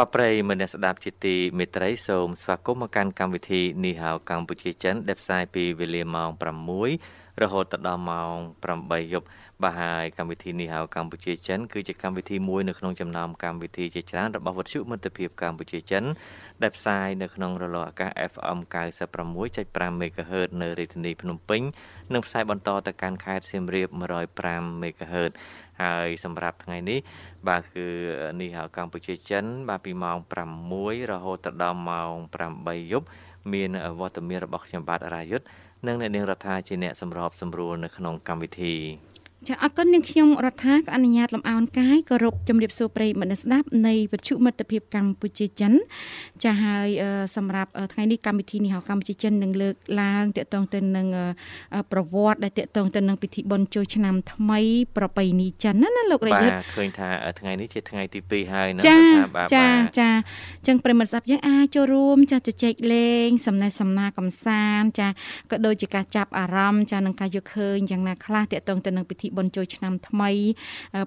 បាទប្រិយមិត្តអ្នកស្ដាប់ជាទីមេត្រីសូមស្វាគមន៍មកកាន់កម្មវិធីនីហៅកម្ពុជាចិនដែលផ្សាយពីវេលាម៉ោង6រហូតដល់ម៉ោង8យប់បាទហើយកម្មវិធីនេះហៅកម្ពុជាចិនគឺជាកម្មវិធីមួយនៅក្នុងចំណោមកម្មវិធីជាច្រើនរបស់វិទ្យុមិត្តភាពកម្ពុជាចិនដែលផ្សាយនៅក្នុងរលកអាកាស FM 96.5 MHz នៅរាជធានីភ្នំពេញនិងផ្សាយបន្តទៅកាន់ខេត្តសៀមរាប105 MHz ហើយសម្រាប់ថ្ងៃនេះ បាទគឺនេះហៅកម្ពុជាចិន បាទពីម៉ោង6រហូតដល់ម៉ោង8យប់មានវត្តមានរបស់ខ្ញុំបាទរាយុទ្ធនិងអ្នកនាងរដ្ឋាជាអ្នកសម្របសម្រួលនៅក្នុងកម្មវិធី ចាអរគុណនាងខ្ញុំរដ្ឋាក៏អនុញ្ញាតលំអោនកាយគោរពជំរាបសួរប្រិយមិត្តស្ដាប់នៃវិទ្យុមិត្តភាពកម្ពុជាចិន ចាហើយសម្រាប់ថ្ងៃនេះកម្មវិធីនេះហៅកម្ពុជាចិននឹងលើកឡើងតកតងទៅនឹងប្រវត្តិដែលតកតងទៅនឹងពិធីបុណ្យចូលឆ្នាំថ្មី ប្រពៃណីចិនណាណាលោករាយុទ្ធបាទឃើញថាថ្ងៃនេះជាថ្ងៃទី2ហើយណាចាចាចាចឹងប្រិយមិត្តស្ដាប់យើងអាចចូលរួមចាជជែកលេង សំណេះសំណាលកំសាន្តចាក៏ដូចជាការចាប់អារម្មណ៍ចានឹងការយកឃើញយ៉ាងណាខ្លះតកតងទៅនឹងពិធីបុណ្យចូលឆ្នាំថ្មី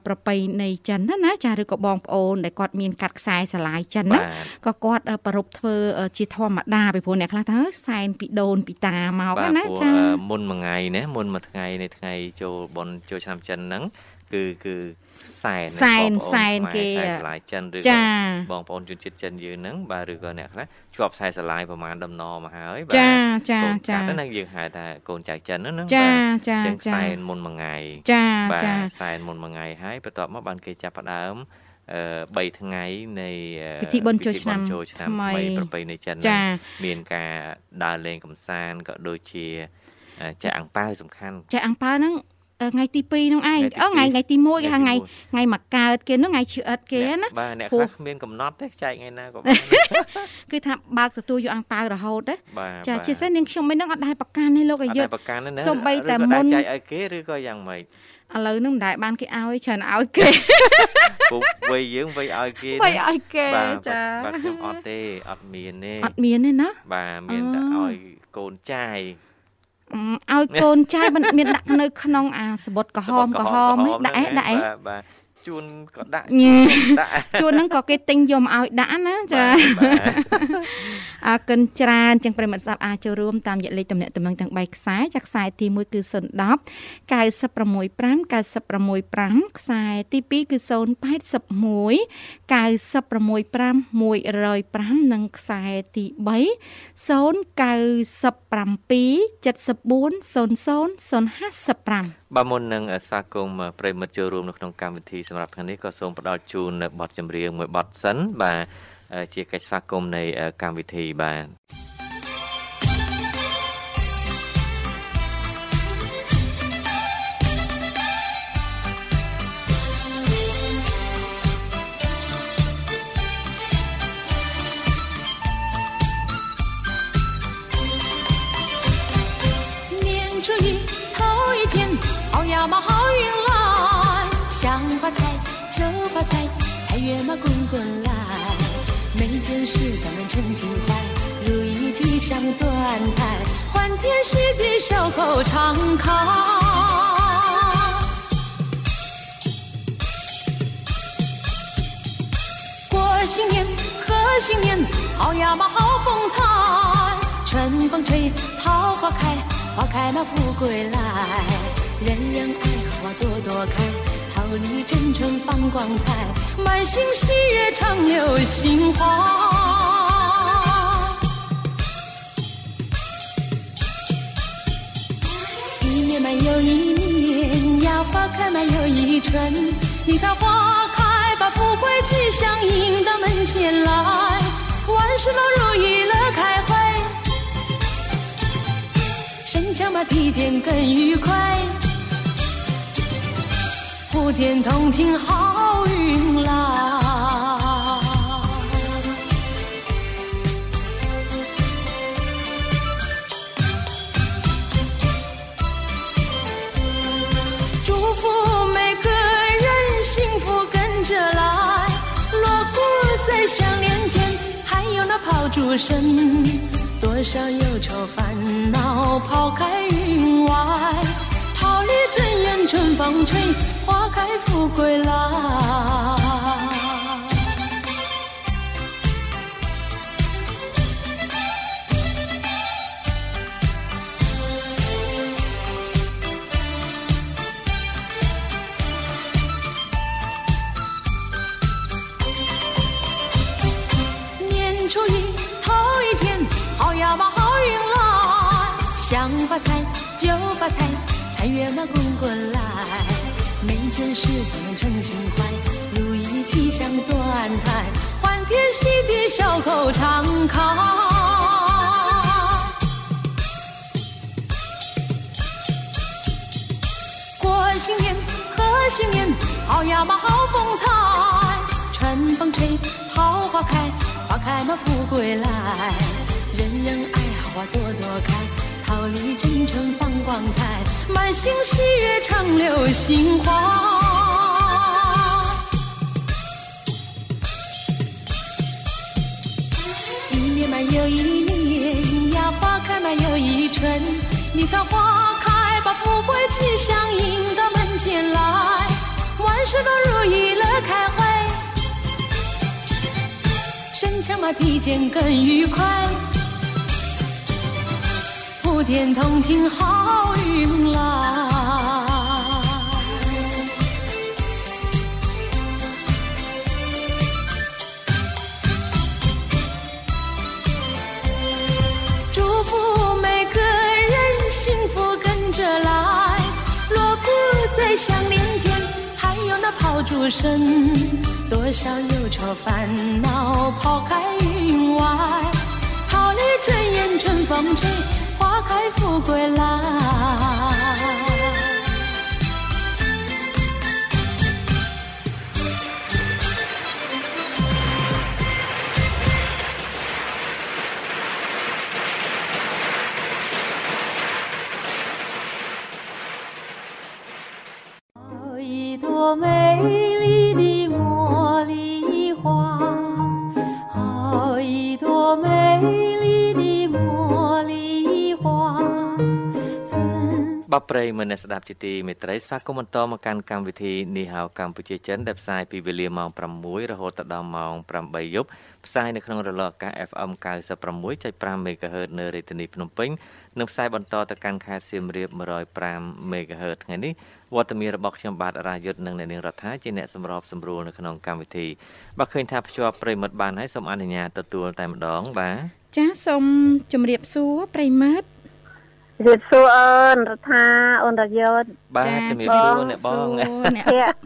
ប្រពៃណីចិនណាណាចាឬក៏បងប្អូនដែលគាត់មានកាត់ខ្សែស្រឡាយចិនណាក៏គាត់ប្រពធ្វើជាធម្មតាពីព្រោះអ្នកខ្លះថាសែនពីដូនពីតាមកណាចាមុនមួយថ្ងៃណាមុនមួយថ្ងៃនៃថ្ងៃចូលបុណ្យចូលឆ្នាំចិនហ្នឹង គឺគឺសែនសែនសែនគេសែនឆ្លាយចិនឬក៏បងប្អូនជនជាតិចិនយើងហ្នឹងបាទឬក៏អ្នកខ្លះជាប់ខ្សែស្រឡាយប្រហែលដំណមកហើយបាទចាចាចាទៅនឹងយើងហៅថាកូនចៅចិនហ្នឹងចាចាចាសែនមុនមួយថ្ងៃចាចាសែនមុនមួយថ្ងៃហើយបន្ទាប់មកបានគេចាប់ផ្ដើមអឺ3ថ្ងៃនៃពិធីបុណ្យចូលឆ្នាំចូលឆ្នាំថ្មីប្រពៃណីចិនមានការដើរលេងកំសាន្តក៏ដូចជាចាក់អាំងប៉ាវសំខាន់ចាក់អាំងប៉ាវហ្នឹង ថ្ងៃទី2នោះឯងអូថ្ងៃថ្ងៃទី1គេហៅថ្ងៃថ្ងៃមកកើតគេនោះថ្ងៃឈឺអិតគេណាបាទអ្នកខ្លះគ្មានកំណត់ទេចែកថ្ងៃណាក៏បានគឺថាបើកទទួលយកអាំងប៉ាវរហូតទេចាជាពិសេសនាងខ្ញុំមិននឹងអត់ដែរប្រកាន់ទេលោកអាយុអត់ដែរប្រកាន់ទេណាសំបីតែមុនចែកឲ្យគេឬក៏យ៉ាងម៉េចឥឡូវនឹងមិនដែលបានគេឲ្យច្រើនឲ្យគេពុកវ័យយើងវ័យឲ្យគេវ័យឲ្យគេចាបាទខ្ញុំអត់ទេអត់មានទេអត់មានទេណាបាទមានតែឲ្យកូនចាយ ឲ្យកូនចៅមានដាក់នៅក្នុងអាសបុតក្រហមក្រហមដាក់អេដាក់អេបាទ ជួនក៏ដាក់ដាក់ជួនហ្នឹងក៏គេទិញយកមកឲ្យដាក់ណាចាអរគុណច្រើនចឹងប្រិមត្តសាប់អាចចូលរួមតាមរយៈលេខទំនាក់ទំនងទាំង3ខ្សែចាខ្សែទី1គឺ010 965 965ខ្សែទី2គឺ081 965 105និងខ្សែទី3 097 74 00 055បាទមុននឹងស្វាគមន៍ប្រិមិត្តចូលរួមនៅក្នុងកម្មវិធីសម្រាប់ថ្ងៃនេះក៏សូមផ្ដល់ជូននៅបទចម្រៀងមួយបទសិនបាទជាកិច្ចស្វាគមន៍នៃកម្មវិធីបាទ 发财，财源嘛滚滚来，每件事都能称心怀，如意吉祥端台，欢天喜地笑口常开。过新年贺新年，好呀嘛好风采，春风吹，桃花开，花开那富贵来，人人爱花朵朵开。桃李争春放光彩，满心喜悦常流杏花。一年满又一年呀，花开满又一春。你看花开，把富贵吉祥迎到门前来，万事都如意乐开怀，身强把体健更愉快。普天同庆好运来。祝福每个人幸福跟着来锣鼓在响连天还有那炮竹声多少忧愁烦恼抛开云外桃李争艳春风吹花开富贵来。年初一头一天，好呀嘛好运来，想发财就发财，财源嘛滚滚来，每件事都能称心怀，如意吉祥端台，欢天喜地笑口常开。过新年，贺新年，好呀嘛好风采，春风吹，桃花开，花开嘛富贵来，人人爱好花朵朵开，桃李争春放光彩，满心喜悦常流心花。一年嘛又一年呀，花开嘛又一春，你看花开把富贵吉祥迎到门前来，万事都如意乐开怀，身强嘛体健更愉快，普天同庆好运来。祝福每个人幸福跟着来，锣鼓在响连天，还有那炮竹声，多少忧愁烦恼抛开云外，桃李争艳春风吹，海富归来 បាទប្រិយមិត្តអ្នកស្ដាប់ជាទីមេត្រីស្វាគមន៍បន្តមកកាន់កម្មវិធីនេះហៅកម្ពុជាចិនដែលផ្សាយពីវេលាម៉ោង6រហូតដល់ម៉ោង8យប់ផ្សាយនៅក្នុងរលកអាកាស FM 96.5 MHz នៅរាជធានីភ្នំពេញនិងផ្សាយបន្តទៅកាន់ខេត្តសៀមរាប105 MHz ថ្ងៃនេះវត្តមានរបស់ខ្ញុំបាទរាយុទ្ធនិងអ្នកនាងរដ្ឋាជាអ្នកសម្របសម្រួលនៅក្នុងកម្មវិធីបាទឃើញថាភ្ជាប់ប្រិយមិត្តបានហើយសូមអនុញ្ញាតទទួលតែម្ដងបាទចាសូមជម្រាបសួរប្រិយមិត្ត ជម្រាបសួរអូនរដ្ឋាអូនរយុទ្ធបាទជំរាបសួរអ្នកបងសួរអ្នកភ័ក្រ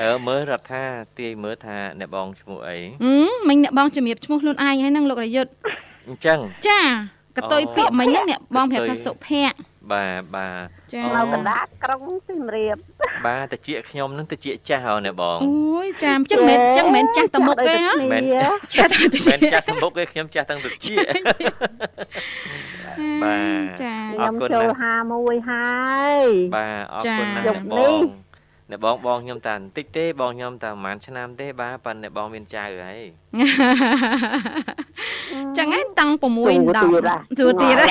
អឺមើលរដ្ឋាទាយមើលថាអ្នកបងឈ្មោះអីហឹមមិញអ្នកបងជំរាបឈ្មោះខ្លួនឯងហើយហ្នឹងលោករយុទ្ធអញ្ចឹងចាកតុយអូពាក្យមិញហ្នឹងអ្នកបងប្រាប់កតុថាយសុភ័ក្របាទបាទចាអូនៅកណ្ដាលក្រុងសៀមរាបបាទតិចខ្ញុំនឹងតិចចាស់ហ៎អ្នកបងអូយចាចឹងមិនចឹងមិនចាស់តមុកទេហ៎មែនចាស់តែតិចមិនចាស់ទាំងមុខទេខ្ញុំចាស់ទាំងតិច បាទចាអរខ្ញុំគុណចូលណាស់51ហើយបាទអរគុណណាស់ចាអ្នកបនេះងអ្នកបងបងខ្ញុំតាបន្តិចទេបងខ្ញុំតាប្រហែលឆ្នាំទេបាទប៉ិនអ្នកបងមានចៅហើយចឹងឯងតាំង6ទូ10ទៀតហ่ะទូទៀតហ៎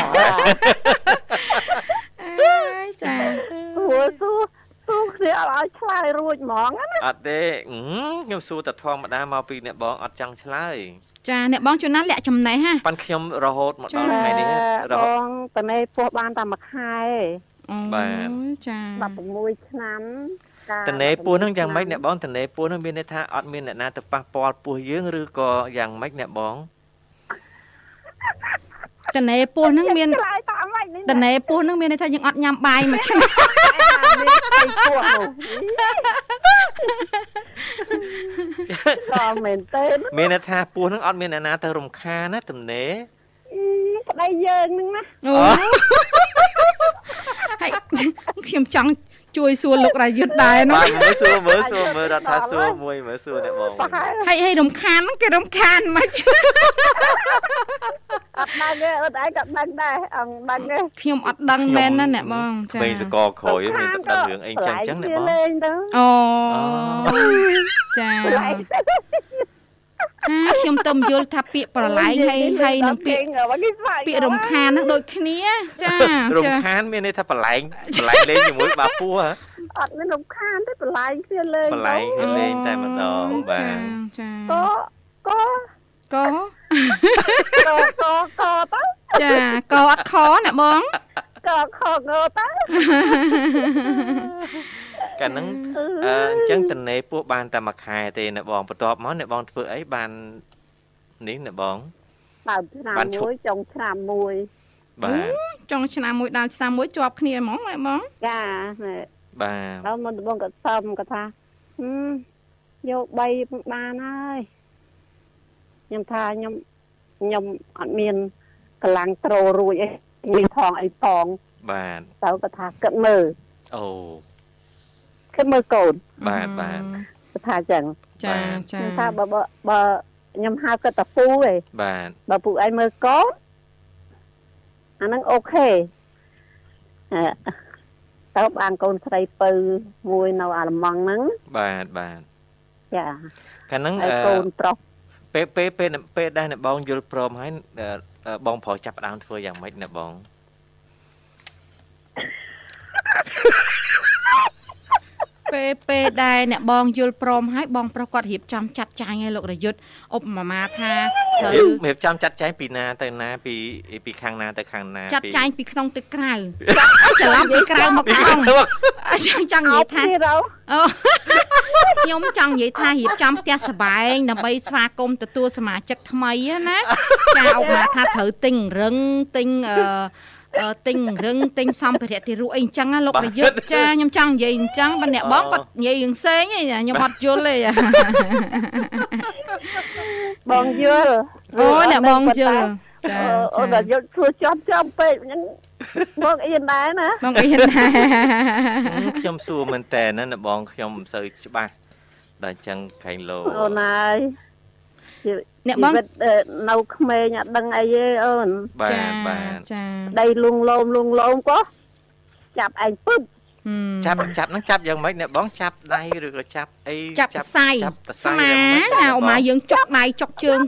អើយចាសួរសួរសួរគ្នាអត់ឲ្យឆ្លើយរួចហ្មងណាអត់ទេអឺខ្ញុំសួរតែធម្មតាមកពីអ្នកបងអត់ចង់ឆ្លើយ ចាអ្នកបងជួនណាលាក់ចំណេះហ่ะប៉ិនខ្ញុំរហូតមកចាដល់ថ្ងៃនេះរបហូតងតនេពោះបានតែមួយខែអូបាទចា16ឆ្នាំកាលតនេពោះហ្នឹងយ៉ាងម៉េច16អ្នកបងតនេពោះហ្នឹងមានន័យថាអត់មានអ្នកណាទៅប៉ះពាល់ពោះយើងឬក៏យ៉ាងម៉េចអ្នកបង តនេពោះហ្នឹងមានឆ្លើយតាមម៉េចនេះតនេពោះហ្នឹងមានន័យថាយើងអត់ញ៉ាំបាយមួយឆ្នាំមានស្អីពោះនោះក៏មែនទេមានន័យថាពោះហ្នឹងអត់មានអ្នកណាទៅរំខានណាតនេប្តីយើងហ្នឹងណាអូហើយខ្ញុំចង់ ជួយសួរលោករយុទ្ធដែរនោះបាទមើលសួរមើលសួរមើលរដ្ឋាសួរមួយមើលសួរអ្នកបងប្រហែលហើយហើយរំខានហ្នឹងគេរំខានមិនអត់ដឹងទេអត់ឯងក៏ដឹងដែរអងដឹងទេខ្ញុំអត់ដឹងមែនណាអ្នកបងចាក្មេងសកលក្រោយមានតែដឹងរឿងអីចឹងចឹងអ្នកបងលេងទៅអូអូចា ឆ្លៃហាខ្ញុំទៅយល់ថាពាក្យប្រឡែងហើយហើយនឹងពាក្យពាក្យរំខានហ្នឹងដូចគ្នា ចារំខានមានន័យថាបលែងបលែងលេងជាមួយបាពូហ៎អត់មានរំខានទេបន្លែងគ្នាលេងបលែងគ្នាលេងតែម្ដងបាទចាក៏ក៏កោក៏ក៏ក៏ទៅចាកោអត់ខណាបង ក៏ខកងទៅកាលហ្នឹងអឺអញ្ចឹងតនេពោះបានតែមួយខែទេណាបងបន្ទាប់មកអ្នកបងធ្វើអីបាននេះណាបងដើមឆ្នាំបានឈប់មួយចុងឆ្នាំមួយបាទចុងឆ្នាំមួយដល់ឆ្នាំមួយជាប់គ្នាហ្មងណាបងចាណែបាទដល់មុនដំបងក៏សឹមក៏ថាហឹមយក3បានហើយខ្ញុំថាខ្ញុំខ្ញុំអត់មានកម្លាំងត្រូរួចអីមា នផងអីផងបាទទៅក៏ថាគិតមើលអូគិតមើលកូនបាទបាទក៏ថាអញ្ចឹងចាចាខ្ញុំថាបើបើបើខ្ញុំហៅគាត់តាពូឯងបាទបើពូឯងមើលកូនអាហ្នឹងអូខេអឺទៅបានកូនស្រីពៅមួយនៅអាឡម៉ង់ហ្នឹងបាទបាទចាកាលហ្នឹងហើអយកូឺនប្រុសពេលពេលពេលពេលដែលអ្នកបងយល់ព្រមហើយអឺអឺ បងប្រុសចាប់ផ្ដើមធ្វើយ៉ាងម៉េចណាបងពេលពេលដែលអ្នកបងយល់ព្រមហើយបងប្រុសគាត់រៀបចំចាត់ចែងឲ្យលោករយុទ្ធឧបមាថាត្រូវរៀបចំចាត់ចែងពីណាទៅណាពីពីខាងណាទៅខាងណាចាត់ពីចែងពីក្នុងទៅក្រៅច្រឡំពីក្រៅមកក្នុងអញ្ចឹងចង់និយាយថាទៀតទៅអូខ្ញុំចង់និយាយថារៀបចំផ្ទះសបែងដើម្បីស្វាគមន៍ទទួលសមាជិកថ្មីហ្នឹងណាចាឧបមាថាត្រូវទិញរឹងទិញអឺអឺ ទិញរឹងទិញសម្ភារៈទីរុអីអញ្ចឹងណាលោករយុទ្ធចាខ្ញុំចង់និយាយអញ្ចឹងបើអ្នកបងគាត់និយាយរឿងផ្សេងឯងខ្ញុំអត់យល់ទេបងយល់អូអ្នកបងយល់ចាអូនចាដល់យល់ធ្វើចំចំពេកអញ្ចឹងបងអៀនដែរណាបងអៀនណាហឹមខ្ញុំសួរមែនតើណាអ្នកបងខ្ញុំមិនសូវច្បាស់ដល់អញ្ចឹងខែងលោអូនហើយ ជីអ្នកបងវិតអឺនៅក្មេងអត់ដឹងអីទេអូនបាទចាបាទចាដីលងលោមលងលោមក៏ចាប់ឯងពឹបហឹមចាប់ចាប់ហ្នឹងចាប់យ៉ាងម៉េចអ្នកបងចាប់ដៃឬក៏ចាប់អីចាប់សៃចាប់តស្សៃមាយ៉ាងម៉េចណាឧមាយើងចុកដៃចុកជើង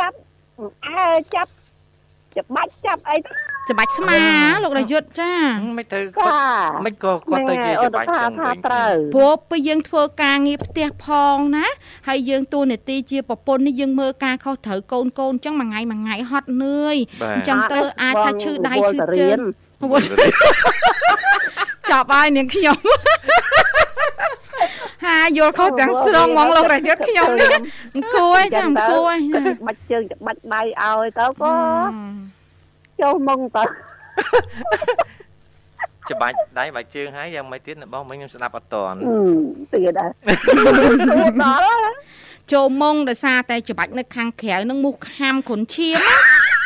ចាប់អើចាប់ច្បាច់ចាប់អីទៅ ច្បាច់ស្មាលោករយុទ្ធចាមិនទៅចាគាត់មិនក៏គាត់ទៅជាអូនច្បាច់ថាចឹងថាវិញត្រូវព្រោះពេលយើងធ្វើការងារផ្ទះផងណាហើយយើងតួនាទីជាប្រពន្ធនេះយើងមើលការខុសត្រូវកូនកូនអញ្ចឹងមួយថ្ងៃមួយថ្ងៃហត់នឿយបាទអញ្ចឹងទៅអាចថាឈឺដៃឈឺជើងវល់ទៅរៀនចាប់ហើយនាងខ្ញុំហាយល់ខុសទាំងស្រុងហ្មងលោករយុទ្ធខ្ញុំនេះអង្គួយចាអង្គួយបាច់ជើងច្បាច់ដៃឲ្យទៅក៏ ចូលមុងទៅច្បាច់ដៃបាច់ជើងហើយយ៉ាងម៉េចទៀតអ្នកបងមិញខ្ញុំស្ដាប់អត់តន់អឺទៀតដែរដល់ហើយចូលមុងដោយសារតែច្បាច់នៅខាងក្រៅនឹងមូសខាំគ្រុនឈាមណា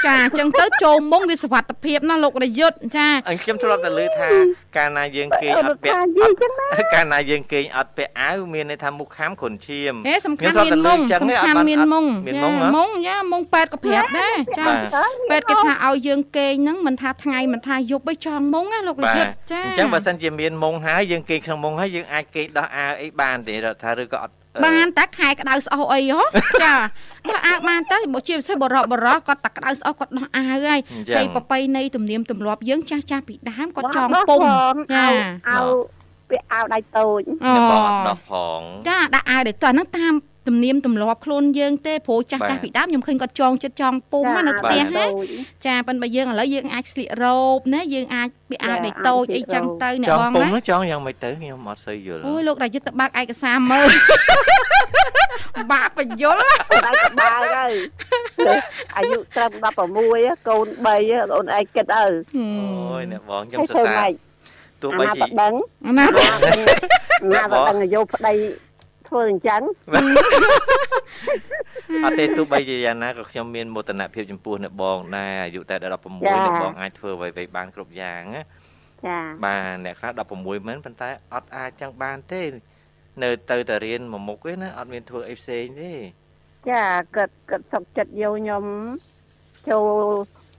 ចាអញ្ចឹងទៅចូលមុងវាសុវត្ថិភាពណាលោករយុទ្ធចាអញខ្ញុំធ្លាប់តែលើថាកាលណាយើងគេងអត់ពាក់ថាយីចឹងណាកាលណាយើងគេងអត់ពាក់អាវមានន័យថាមុខខាំគ្រុនឈាមហេសំខាន់ខ្ញុំមានធ្លាមុប់ងតែលើចឹងសំទេអត់ខាន់បានមានមុងមានមុងហ៎មុងយ៉ាមុងប៉ែតក៏ប្រាប់ដែរចាបាទប៉ែតគេថាឲ្យយើងគេងហ្នឹងមិនថាថ្ងៃមិនថាយប់ឯងចង់មុងណាលោករបាទយុទ្ធចាអញ្ចឹងបើសិនជាមានមុងហើយយើងគេងក្នុងមុងហើយយើងអាចគេងដោះអាវអីបានទេរដ្ឋថាឬក៏អត់អឺ បានតែខែក្តៅស្អុះអីហ៎ចាដោះអាវបានតែបើជាពិសេសបរោះបរោះគាត់តែក្តៅស្អុះគាត់ដោះអាវហើយអញ្ចឹងហើយប្រពៃណីទំនៀមទម្លាប់យើងចាស់ចាស់ពីដើមគាត់ចងដោះពុំផងចាឲ្យឲ្យពាក់អាវដៃតូចអូអ្នកបងអត់ដោះផងចាដាក់អាវទៅអាហ្នឹងតាម ទំនៀមទម្លាប់ខ្លួនយើងទេព្រោះចាស់បាទចាស់ពីដើមខ្ញុំឃើញគាត់ចងចិត្តចងពុំណានៅផ្ទះអាវណាតូចចាប៉ុន្តែបើយើងឥឡូវយើងអាចស្លៀករ៉ូបណាយើងអាចពាក់អាវចាដៃតូចអាចស្លៀអីកចឹងរ៉ូបទៅអ្នកចង់បងពុំណានោះចង់យ៉ាងម៉េចទៅខ្ញុំអត់សូវយល់អូយលោករាជយុទ្ធទៅបើកឯកសារមើលបាក់បញ្យលដៃក្បាលហើយអាយុត្រឹម16កូន3អូនឯងគិតទៅអូយអ្នកបងខ្ញុំហើយសរធ្វើសើម៉េរចទោះអាបីណាជាក៏ដឹងណាណាក៏ដឹងយកប្តី ធ្វើអញ្ចឹងអត់ទេទោះបីជាយ៉ាងណាក៏ខ្ញុំមានមោទនភាពចំពោះអ្នកបងដែរអាយុតែ16អ្នកបងអាចធ្វើអ្វីៗបានគ្រប់យ៉ាងណាចាបាទអ្នកខ្លះ16មែនប៉ុន្តែអត់អាចចឹងបានទេ នៅទៅតែរៀនមួយមុខទេណាអត់មានធ្វើអីផ្សេងទេចាគិតគិតសុខចិត្តយកខ្ញុំចូល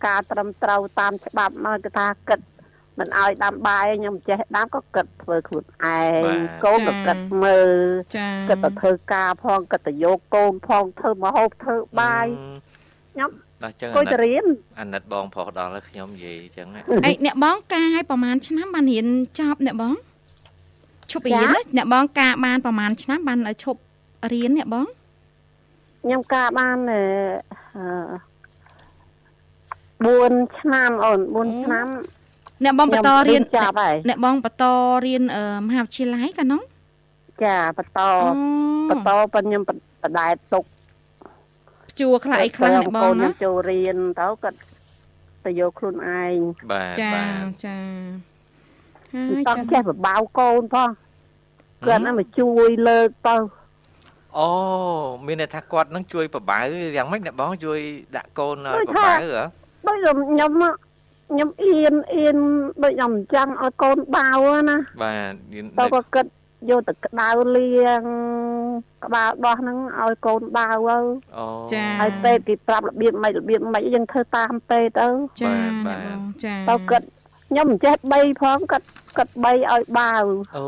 ការត្រឹមត្រូវតាមច្បាប់មកគេថាគិត មិនឲ្យដាំបាយខ្ញុំចេះដាំក៏គិតធ្វើខ្លួនឯងបាទកូនក៏គិតមើលចាគិតទៅធ្វើការផងគិតទៅយកកូនផងធ្វើម្ហូបធ្វើបាយខ្ញុំដល់ចឹងគួអាយណិទៅតរៀនអាណិតបងប្រុសដល់ហើយខ្ញុំនិយាយចឹងណាអីអ្នកបងការឲ្យប្រហែលឆ្នាំបានរៀនចប់អ្នកបងឈប់រៀនណាអ្នកបងការបានប្រហែលឆ្នាំបានឲ្យឈប់រៀនអ្នកបងខ្ញុំការបានអឺ4ឆ្នាំអូន4ឆ្នាំ អ្នកបងបន្តរៀនខ្ញុំចាប់ហើយអ្នកបងបន្តរៀនអឺមហាវិទ្យាល័យកាលនោះចាបន្តបន្តប៉ុនខ្ញុំបបដែតទុកព្យួរខ្លះអីខ្លះអ្នកបងកូនខ្ញុំណាចូលរៀនទៅគាត់ទៅយកខ្លួនឯងបាទចាបាទចាហើមិនយតោះចាចេះបបាវកូនផងគាត់ហ្នឹងមកជួយលើកទៅអូមានន័យថាគាត់នឹងជួយបបាវយ៉ាងម៉េចអ្នកបងជួយដាក់កូនឲ្យបបាវហ៎ដូចខ្ញុំ ខ្ញុំអៀនអៀនដូចខ្ញុំអញ្ចឹងឲ្យកូនបាវណាបាទយឺនទៅក៏គិតយកទៅក្តៅលាងក្បាលដោះហ្នឹងឲ្យកូនបាវទៅអូចាហើយពេទ្យគេប្រាប់របៀបម៉េចរបៀបម៉េចយើងធ្វើតាមពេទ្យទៅចាបាទអ្នកបងចាទៅគិត ខ្ញុំមិនចេះបីផងគិតគិតបីឲ្យបាវអូ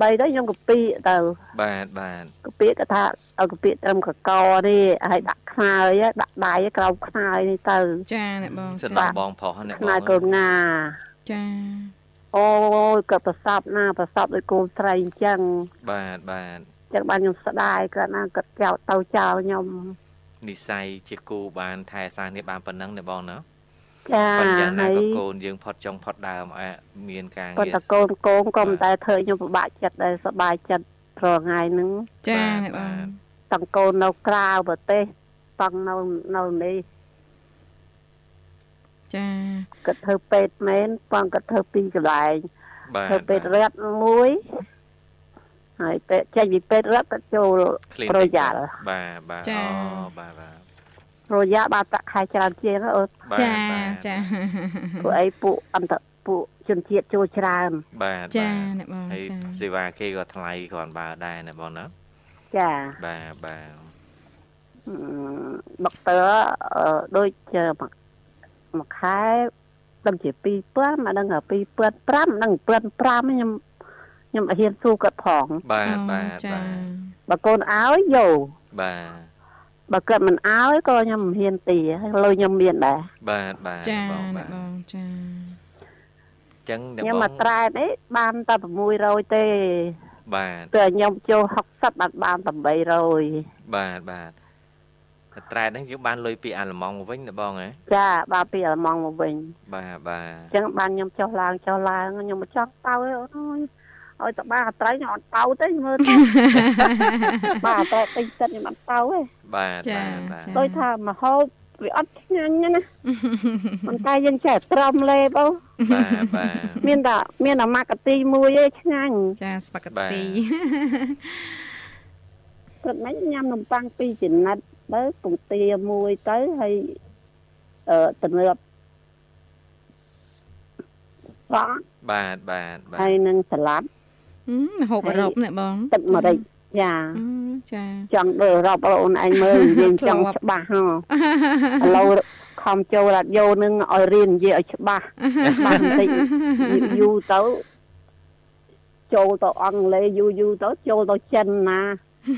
បីទៅខ្ញុំកពីទៅបាទបាទកពីក៏ថាឲ្យកពីត្រឹមកកនេះហើយដាក់ខ្នើយដាក់ដៃក្រោមខ្នើយនេះទៅ ចាអ្នកបងសិនចាដល់បងប្រុសអ្នកខ្បនើងយកូនងាចាអូយក៏ប្រសពណាប្រសពដោយកូនស្រីអញ្ចឹងបាទបាទចឹងបានខ្ញុំស្ដាយគាត់ណាគាត់ចោលទៅចោលខ្ញុំនិស័យជាគូបានថែសារនេះបានប៉ុណ្ណឹងអ្នកបងណា ចាប៉ុន្តែយ៉ាងណាហើយក៏កូនយើងផុតចុងផុតដើមអ่ะមានការគាត់ងារតកូនកូនក៏មិនតែធ្វើខ្ញុំពិបាកចិត្តដែរសប្បាយចិត្តព្រោះថ្ងៃហ្នឹងចាអ្នកបងទាំងកូននៅក្រៅប្រទេសទាំងនៅនៅនេះចាគាត់ធ្វើពេទ្យមែនផងគាត់ធ្វើពីរកន្លែងបាទធ្វើពេទ្យរត់មួយហើយពេទ្យចេញពីពេទ្យរត់គាត់ចូល Clinic ប្រយ៉ាល់បាទបាទចាអូបាទបាទប្រយ៉ាល់បានប្រាក់ខែច្រើនជាងណាអូនបាទចាបាទចាពួកអីពួកអន្តពួកជនជាតិចូលច្រើនបាទចាបាទអ្នកបងហើយចាសេវាគេក៏ថ្លៃគ្រាន់បើដែរណាបងណាចាបាទបាទអឺដុកទ័រអឺដូចជាមួយមួយខែដឹងជា2000មកដឹង2005មិនដឹង2005ខ្ញុំខ្ញុំអត់ហ៊ានសួរគាត់ផងបាទបាទចាបាទបើកូនឲ្យយកបាទ បើគាត់មិនឲ្យក៏ខ្ញុំមិនហ៊ានទីហើយលុយខ្ញុំមានដែរបាទបាទចាបងអ្នកបាទបងចាអញ្ចឹងអ្នកខ្ញុំបមកងត្រែតនេះបានតែ600ទេបាទពេលខ្ញុំចូល60បានបាន800បាទបាទតែត្រែតហ្នឹងយើងបានលុយពីអាល្លឺម៉ង់មកវិញណាបងហ៎ចាបានពីអាល្លឺម៉ង់មកវិញបាទបាទអញ្ចឹងបានខ្ញុំចុះឡើងចុះឡើងខ្ញុំមិនចង់ទៅទេអូនអើយ ឲ្យតបាអត្រៃខ្ញុំអត់ទៅទេមើលទៅបាទអត្រៃពេញចិត្តខ្ញុំអត់ទៅទេបាទចាបាទបាទចាដោយថាមហូបវាអត់ឆ្ងាញ់ណាប៉ុន្តែយើងចេះត្រឹមលេបអូបាទបាទមានតែមានតែម៉ាកាទីមួយឯងឆ្ងាញ់ចាស្ប៉ាហ្គេបាទតទីគាត់មិនញ៉ាំនំប៉័ងពីរចំណិតទៅពងទាមួយទៅហើយអឺទំនើបបោះបាទបាទបាទហើយនឹងសាឡាត់ហឹ មហូបអឺរ៉ុបអ្នកបងទឹកម្រេចចាអឺចាចង់ទៅរាប់អូនឯងមើលនិយាយចង់ធ្លាប់ច្បាស់ហ៎ឥឡូវខំចូលរ៉ាឌីយ៉ូនឹងឲ្យរៀននិយាយឲ្យច្បាស់ច្បាស់បន្តិចយូរទៅចូលទៅអង់គ្លេសយូរយូរទៅចូលទៅចិនណា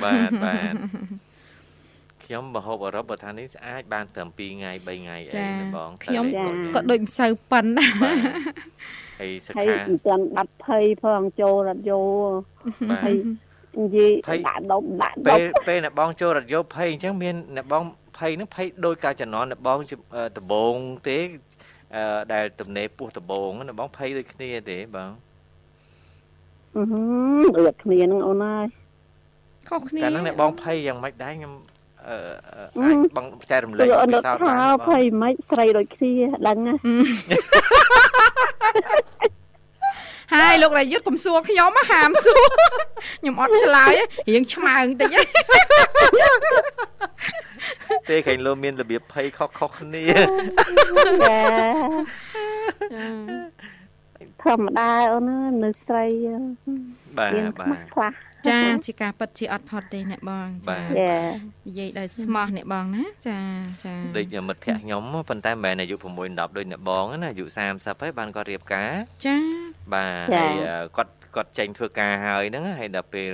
បាទបាទខ្ញុំបហូបអឺរ៉ុបបើថានេះអាចបានត្រឹម2ថ្ងៃ3ថ្ងៃអីចាណាបងខ្ញុំតែក៏ដូចមិនសូវប៉ិនដែរបាទ ហើយសិហើយក្ខាមិនទាន់បាត់ភ័យផងចូលរ៉ាឌីយ៉ូបាទហើយនិយាយភ័យដាក់ដុំដាក់ដុពេលំពេលអ្នកបងចូលរថយន្តភ័យអញ្ចឹងមានអ្នកបងភ័យហ្នឹងភ័យដោយការចំណន់អ្នកបងជាអឺដំបងទេអឺដែលទំនេរពោះដំបងហ្នឹងអ្នកបងភ័យដូចគ្នាទេបងអឺហឺដូចគ្នានឹងអូនហើយខុសគ្នាកាលហ្នឹងអ្នកបងភ័យយ៉ាងម៉េចដែរខ្ញុំអឺអឺអាចបងចែករំលែកគឺអូនពិរត់សោធន៍ថាបានទេបងភ័យមិនស្រីដូចគ្នាដឹងណា ហើយលោករយុទ្ធកុំសួរខ្ញុំណាហាមសួរខ្ញុំអត់ឆ្លើយទេរៀងឆ្មើងតិចហ៎ទេខែងលោមានរបៀបភ័យខុសខុសគ្នាចាធម្មតាអូនណានៅស្រីបាទមានបាខ្មាស់ទខ្លះ ចាជាការពិតជាអត់ផុតទេអ្នកបងចាចានិយាយដោយស្មោះអ្នកបងណាចាចាដូចមិត្តភ័ក្ដិខ្ញុំប៉ុន្តែមិនមែនអាយុ6 10ដូចអ្នកបងណាអាយុ30ហើយបានគាត់រៀបការចាបាទហើយអឺគាត់គាត់ចេញធ្វើការហើយហ្នឹងហើយដល់ពេល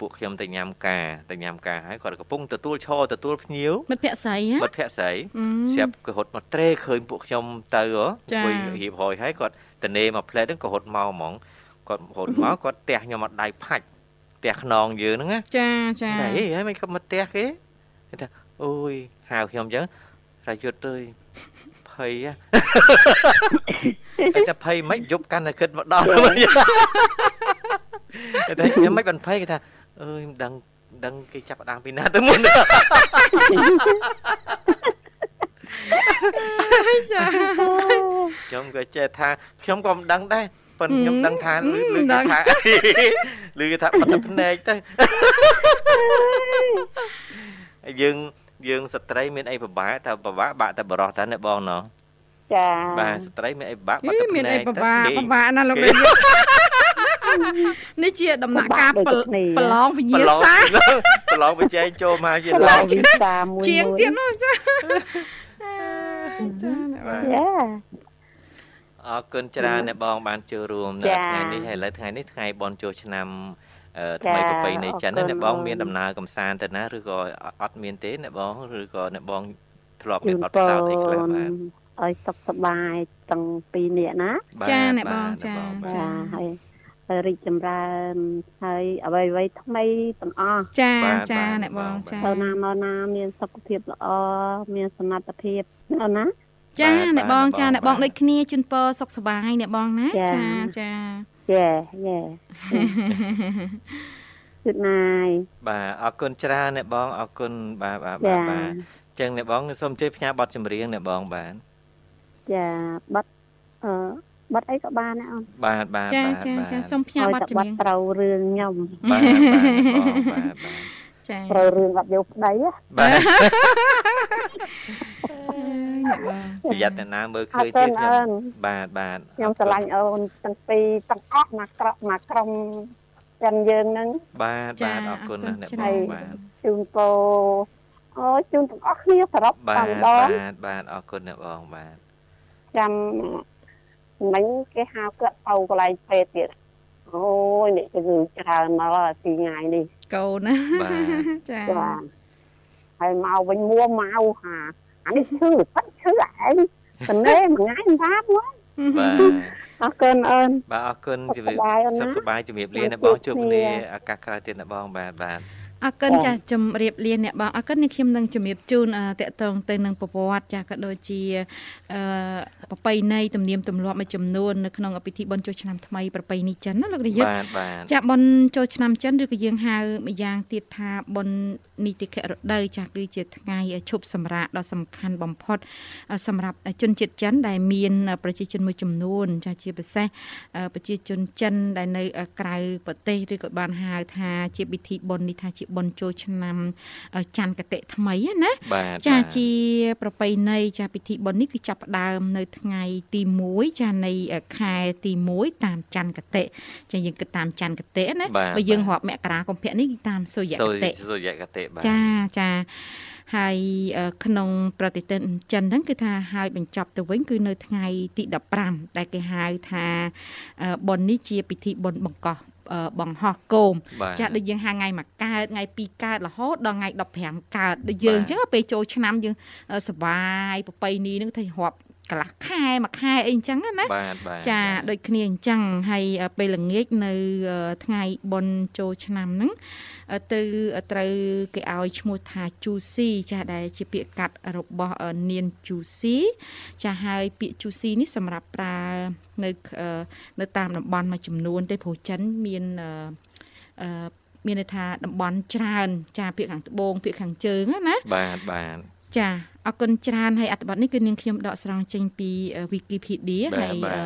ពួកខ្ញុំទៅញ៉ាំការទៅញ៉ាំការហើយគាត់កំពុងទទួលឈរទទួលភ្ញៀវមិត្តភក្តិស្រីហ៎មិត្តភ័ក្ដិស្រីអឺស្រាប់ក៏រត់មកត្រេឃើញពួកខ្ញុំទៅហ៎ចាអង្គុយរៀបរយហើយគាត់តនេមកផ្លែតហ្នឹងក៏រត់មកហ្មងគាត់រត់មកគាត់ទះខ្ញុំអត់ដៃផាច់ ទះខ្នងយើងហ្នឹងណាចាចាតែហេហើយមិនគាត់មកទះគេគេថាអូយហៅខ្ញុំអញ្ចឹងរាយុទ្ធអើយភ័យហ៎តែតែភ័យមិនយប់កាន់តែគិតមកដល់វិញតែខ្ញុំមិនបានភ័យគេថាអើយមិនដឹងមិនដឹងគេចាប់ផ្ដើមពីណាទៅមុនចាខ្ញុំក៏ចេះថាខ្ញុំក៏មិនដឹងដែរ ប៉ុន្តែខ្ញុំដឹងថាលឺលឺដឹងថាលឺថាបាត់ទៅភ្នែកទៅហើយយើងយើងស្ត្រីមានអីពិបាកតែពិបាកបាក់តែបរោះតែណែបងណោះចាបាទស្ត្រីមានអីពិបាកអីបាត់ទៅភ្នែកមានអីពិបាកទៅពិបាកណាស់លោកនាងនេះជាដំណាក់កាលប្រប្រឡងវិប្រញ្ញាឡងសាប្រឡងបច្ចេកចូលមកជាឡឡងងវិសាមួយជាងមួយទៀតនោះចាចាអ្នកបងចា អរគុណច្រើនអ្នកបងបានចូលរួមនៅចា៎ថ្ងៃនេះហើយឥឡូវថ្ងៃនេះថ្ងៃបនចូលឆ្នាំអឺចា៎ថ្មីប្រពៃណីចិនអរគុណណាអ្នកបងអូនមានដំណើរកំសាន្តទៅណាឬក៏អត់មានទេអ្នកបងឬក៏អ្នកបងធ្លាប់ជូមាននបទពពិរសោធន៍អីខ្លះបាទឲ្យសុខសប្បាយទាំងពីរនាក់ណាបាទចាអ្នកបងបាទចាអ្នកបងបាទចាចាហើយហើយរីកចម្រើនហើយអ្វីអ្វីថ្មីទាំងអស់ចាបាទចាបាទអ្នកបងបាទចាទៅណាមកណាមានសុខភាពល្អមានសមត្ថភាពអូនណា ចាបាទអ្នកបងបាទចាអ្នកអ្នកបងបងដូចគ្នាជូនពរសុខសប្បាយអ្នកបងណាចាចាចាយេយេជិតណាយបាទអរគុណច្រើនអ្នកបងអរគុណបាទបាទបាចាទបាទអញ្ចឹងអ្នកបងសូមជួយផ្ញើបទចម្រៀងអ្នកបងបាទចាបាត់អឺបាត់អីក៏បានដែរអូនបាទបាទចាបាទចាបាទចាសូមផ្ញើបទតែចម្បារៀត់ងត្រូវរឿងខ្ញុំបាទបាទបងបាទបាទចាត្រូវរឿងអត់យកប្តីណាបាទ អ្នកបងប្រយ័ត្នអ្នកណាមើលឃើអញត់ទេទៀតខ្ញុំអូនបាទបាទខ្ញុំស្រឡាញ់អូនទាំងពីរទាំងអស់មកក្រក់មកក្រុមចិនយើងហ្នឹងបាទបាទអរគុណណាស់អ្នកបងបាទជូនពរអូជូនទាំងអស់គ្នាសរុបបាតែទម្ដងបាទបាទអរគុណអ្នកបងបាទចាំមិញគេហៅគាត់ទៅកន្លែងពេទ្យទៀតអូយនេះគឺច្រើនមកអាពីថ្ងៃនេះកូនណាបាទចាចាហើយមកវិញមួមកហា អានេះឈឺប៉ាត់ឈឺឯងតនេមួយថ្ងៃមិនថាមកបាទអរគុណអូនបាទអរគុណសុខជំរាបសប្បាយអូនណាសុខសប្បាយជំរាបលាជួបអ្នកបងជួបគ្នាគ្នាឱកាសក្រោយទៀតអ្នកបងបាទបាទ អរគុណចាចាជំរាបលាអ្នកបងអរគុណនេះខ្ញុំនឹងជំរាបជូនអឺតកតងទៅនឹងប្រវត្តិចាក៏ដូចជាអឺប្រពៃណីទំនៀមទម្លាប់មួយចំនួននៅក្នុងពិធីបុណ្យចូលឆ្នាំថ្មីប្រពៃណីចិនណាលោកនាយកបាទបាទចាបុណ្យចូលឆ្នាំចិនឬក៏យើងហៅម្យ៉ាងទៀតថាបុណ្យនីតិខៈរដូវចាគឺជាថ្ងៃឈប់សម្រាកដ៏សំខាន់បំផុត សម្រាប់ជនជាតិចិនដែលមាន ប្រជាជនមួយចំនួន ចាជាពិសេសប្រជាជនចិនដែលនៅក្រៅប្រទេសឬក៏បានហៅថាជាពិធីបុណ្យនេះថាជាបុណ្យចូលឆ្នាំច័ន្ទគតិថ្មីណាបាទចាបាទជាប្រពៃណីចាពិធីបុណ្យនេះគឺចាប់ផ្ដើមនៅថ្ងៃទី1ចានៃខែទី1តាមច័ន្ទគតិចាយើងគិតតាមច័ន្ទគតិណាបាទបើយើងបាទរាប់មករាកុម្ភៈនេះគឺតាមសុយគសូរតិសូរយកតិបាទចាចាហើយអឺក្នុងប្រតិទិនចិនហ្នឹងគឺថាហើយបញ្ចប់ទៅវិញគឺនៅថ្ងៃទី15ដែលគេហៅថាអឺបុណ្យនេះជាពិធីបុណ្យបង្កោះអឺ បង្ហោះគោមបាទចាដូចយើងហៅថ្ងៃមួយកើតថ្ងៃពីរកើតរហូតដល់ថ្ងៃ15កើតដូចយើងអញ្ចឹងពេលចូលឆ្នាំយើងអឺសប្បាយប្រពៃណីហ្នឹងទៅរាប់ កន្លះខែមួយខែអីអញ្ចឹងណាបាទបាទចាដូចគ្នាអញ្ចឹងហើយអឺពេលល្ងាចនៅអឺថ្ងៃបុណ្យចូលឆ្នាំហ្នឹងអឺទៅត្រូវគេឲ្យឈ្មោះថាជូស៊ីចាដែលជាពាក្យកាត់របស់អឺនានជូស៊ីចាហើយពាក្យជូស៊ីនេះសម្រាប់ប្រើនៅអឺនៅតាមតំបន់មួយចំនួនទេព្រោះចិនមានអឺអឺមានន័យថាតំបន់ច្រើន ចាពាក្យខាងត្បូងពាក្យខាងជើងណាណាបាទបាទចា អរគុណច្រើនហើយអត្ថបទនេះគឺនាងខ្ញុំដកស្រង់ចេញពី Wikipedia បាទ ហើយ បាទ អឺ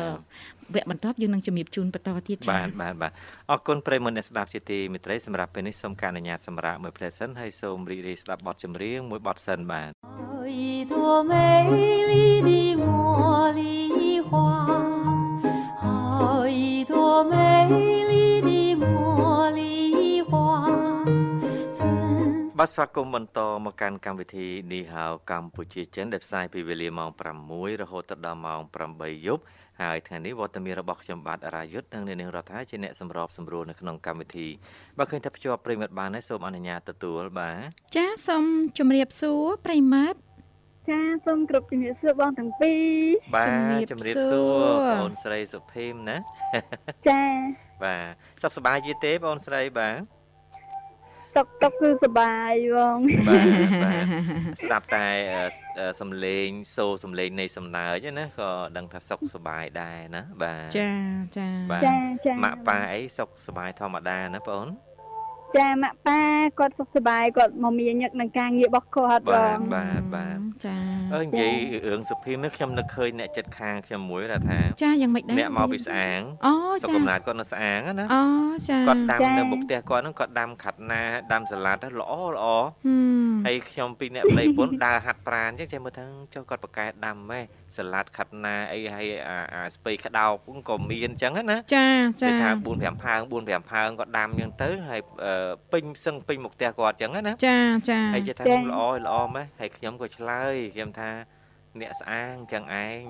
វគ្គបន្ទាប់យើងនឹងជំរាបជូនបន្តទៀតចា បាទបាទបាទអរគុណប្រិយមិត្តអ្នកស្ដាប់ជាទីមេត្រីសម្រាប់ពេលនេះសូមការអនុញ្ញាតសម្រាប់មួយផ្លែសិនហើយសូមរីករាយស្ដាប់បទចម្រៀងមួយបទសិនបាទ 一朵美丽的茉莉花，好一朵美 បាទស្វាគមន៍បន្តមកកាន់កម្មវិធីនីហៅកម្ពុជាចិនដែលផ្សាយពីវេលាម៉ោង6រហូតដល់ម៉ោង8យប់ហើយថ្ងៃនេះវត្តមានរបស់ខ្ញុំបាទរាយុទ្ធនិងអ្នកនាងរដ្ឋាជាអ្នកសម្របសម្រួលនៅក្នុងកម្មវិធីបើឃើញថាភ្ជាប់ប្រិមិត្តបានហើយសូមអនុញ្ញាតទទួលបាទចាសូមជម្រាបសួរប្រិមត្តចាសូមគ្រប់ជំរាបសួរបងទាំងពីរបាទជំជំរារាបបសួសួររបងអូនស្រីសុភីមណាចាបាទសុខសប្បាយយីទេបងអូនស្រីបាទ តុកតុកគឺសុបាយបងបាទបាទស្ដាប់តែអឺអឺសំឡេងសូរសំឡេងនៃសំណើចណាក៏ដឹងថាសុខសប្បាយដែរណាបាទចាចាបាទចាចាម៉ាក់ប៉ាអីសុខសប្បាយធម្មតាណាបងអូន ចាម៉ាក់ប៉ាគាត់សុខសប្បាយគាត់មកមានញឹកនឹងការងាររបស់គាត់បបាទងបាទបាទចាអើនិយាយរឿងសុភីមនេះខ្ញុំនឹកឃើញអ្នកចិត្តខាងខ្ញុំមួយថាចាយ៉ាងម៉េចដែរអ្នកមកពីស្អាងអូសុខចាកំណើតគាត់នៅស្អាងណាអូចាគាត់ដាំនៅមុខផ្ទះគាត់ហ្នឹងគាត់ដាំខាត់ណាដាំសាឡាត់ហ្នឹងល្អល្អហឹមហើយខ្ញុំពីអ្នកប្តីពុនដើរហាត់ប្រាណអញ្ចឹងចេះមើលថាចុះគាត់ប្រកែដាំហ៎សាឡាត់ខាត់ណាអីហើយអាអាស្ពៃក្តោបហ្នឹងក៏មានអញ្ចឹងណាចាចាគេថា4 5ផើង4 5ផើងគាត់ដាំអញ្ចឹងទៅហើយអឺពេញសឹងពេញមុខផ្ទះគាត់អញ្ចឹងណាចាចាហើយចេះថាខ្ញុំល្អល្អម៉េះហើយខ្ញុំក៏ឆ្លើយខ្ញុំថាអ្នកស្អាងចឹងឯង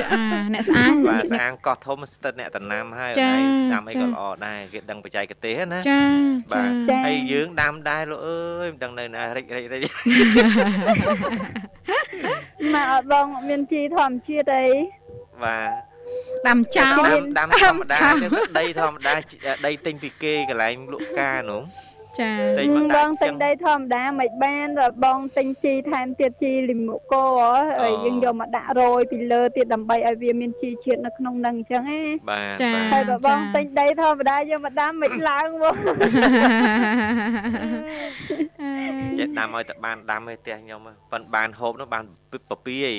ចាអ្នកស្អាងបាទស្អាងកោះធំស្ទិតអ្នកតំណាំហើយចាហើយដាំអីចាក៏ល្អដែរគេដឹងបច្ចេកទេសណាចាបាចាទហើយយើងដាំដែរលោកអើយមិនដឹងនៅណារិចរិចរិចម៉ាក់អត់បងអត់មានជីធម្មជាតិអីបាទ ដាំចោលដាំដាំធម្មតាដាំទៅដីធម្មតាដីទិញពីគេកន្លែងលក់ផ្កានោះចាតែបមកដាក់ងចឹទិញងដីធម្មតាមិនបានដល់បងទិញជីថែមទៀតជីលីមុកូហើយអូយើងយកមកដាក់រយពីលើទៀតដើម្បីឲ្យវាមានជីជាតិនៅក្នុងនឹងអញ្ចឹងណាបាទចាបាទហើយបើបងចាទិញដីធម្មតាយកមកដាំមិនឡើងបងចេះដាំឲ្យតែបានដាំឲ្យផ្ទះខ្ញុំប៉ិនបានហូបនោះបានពពាយ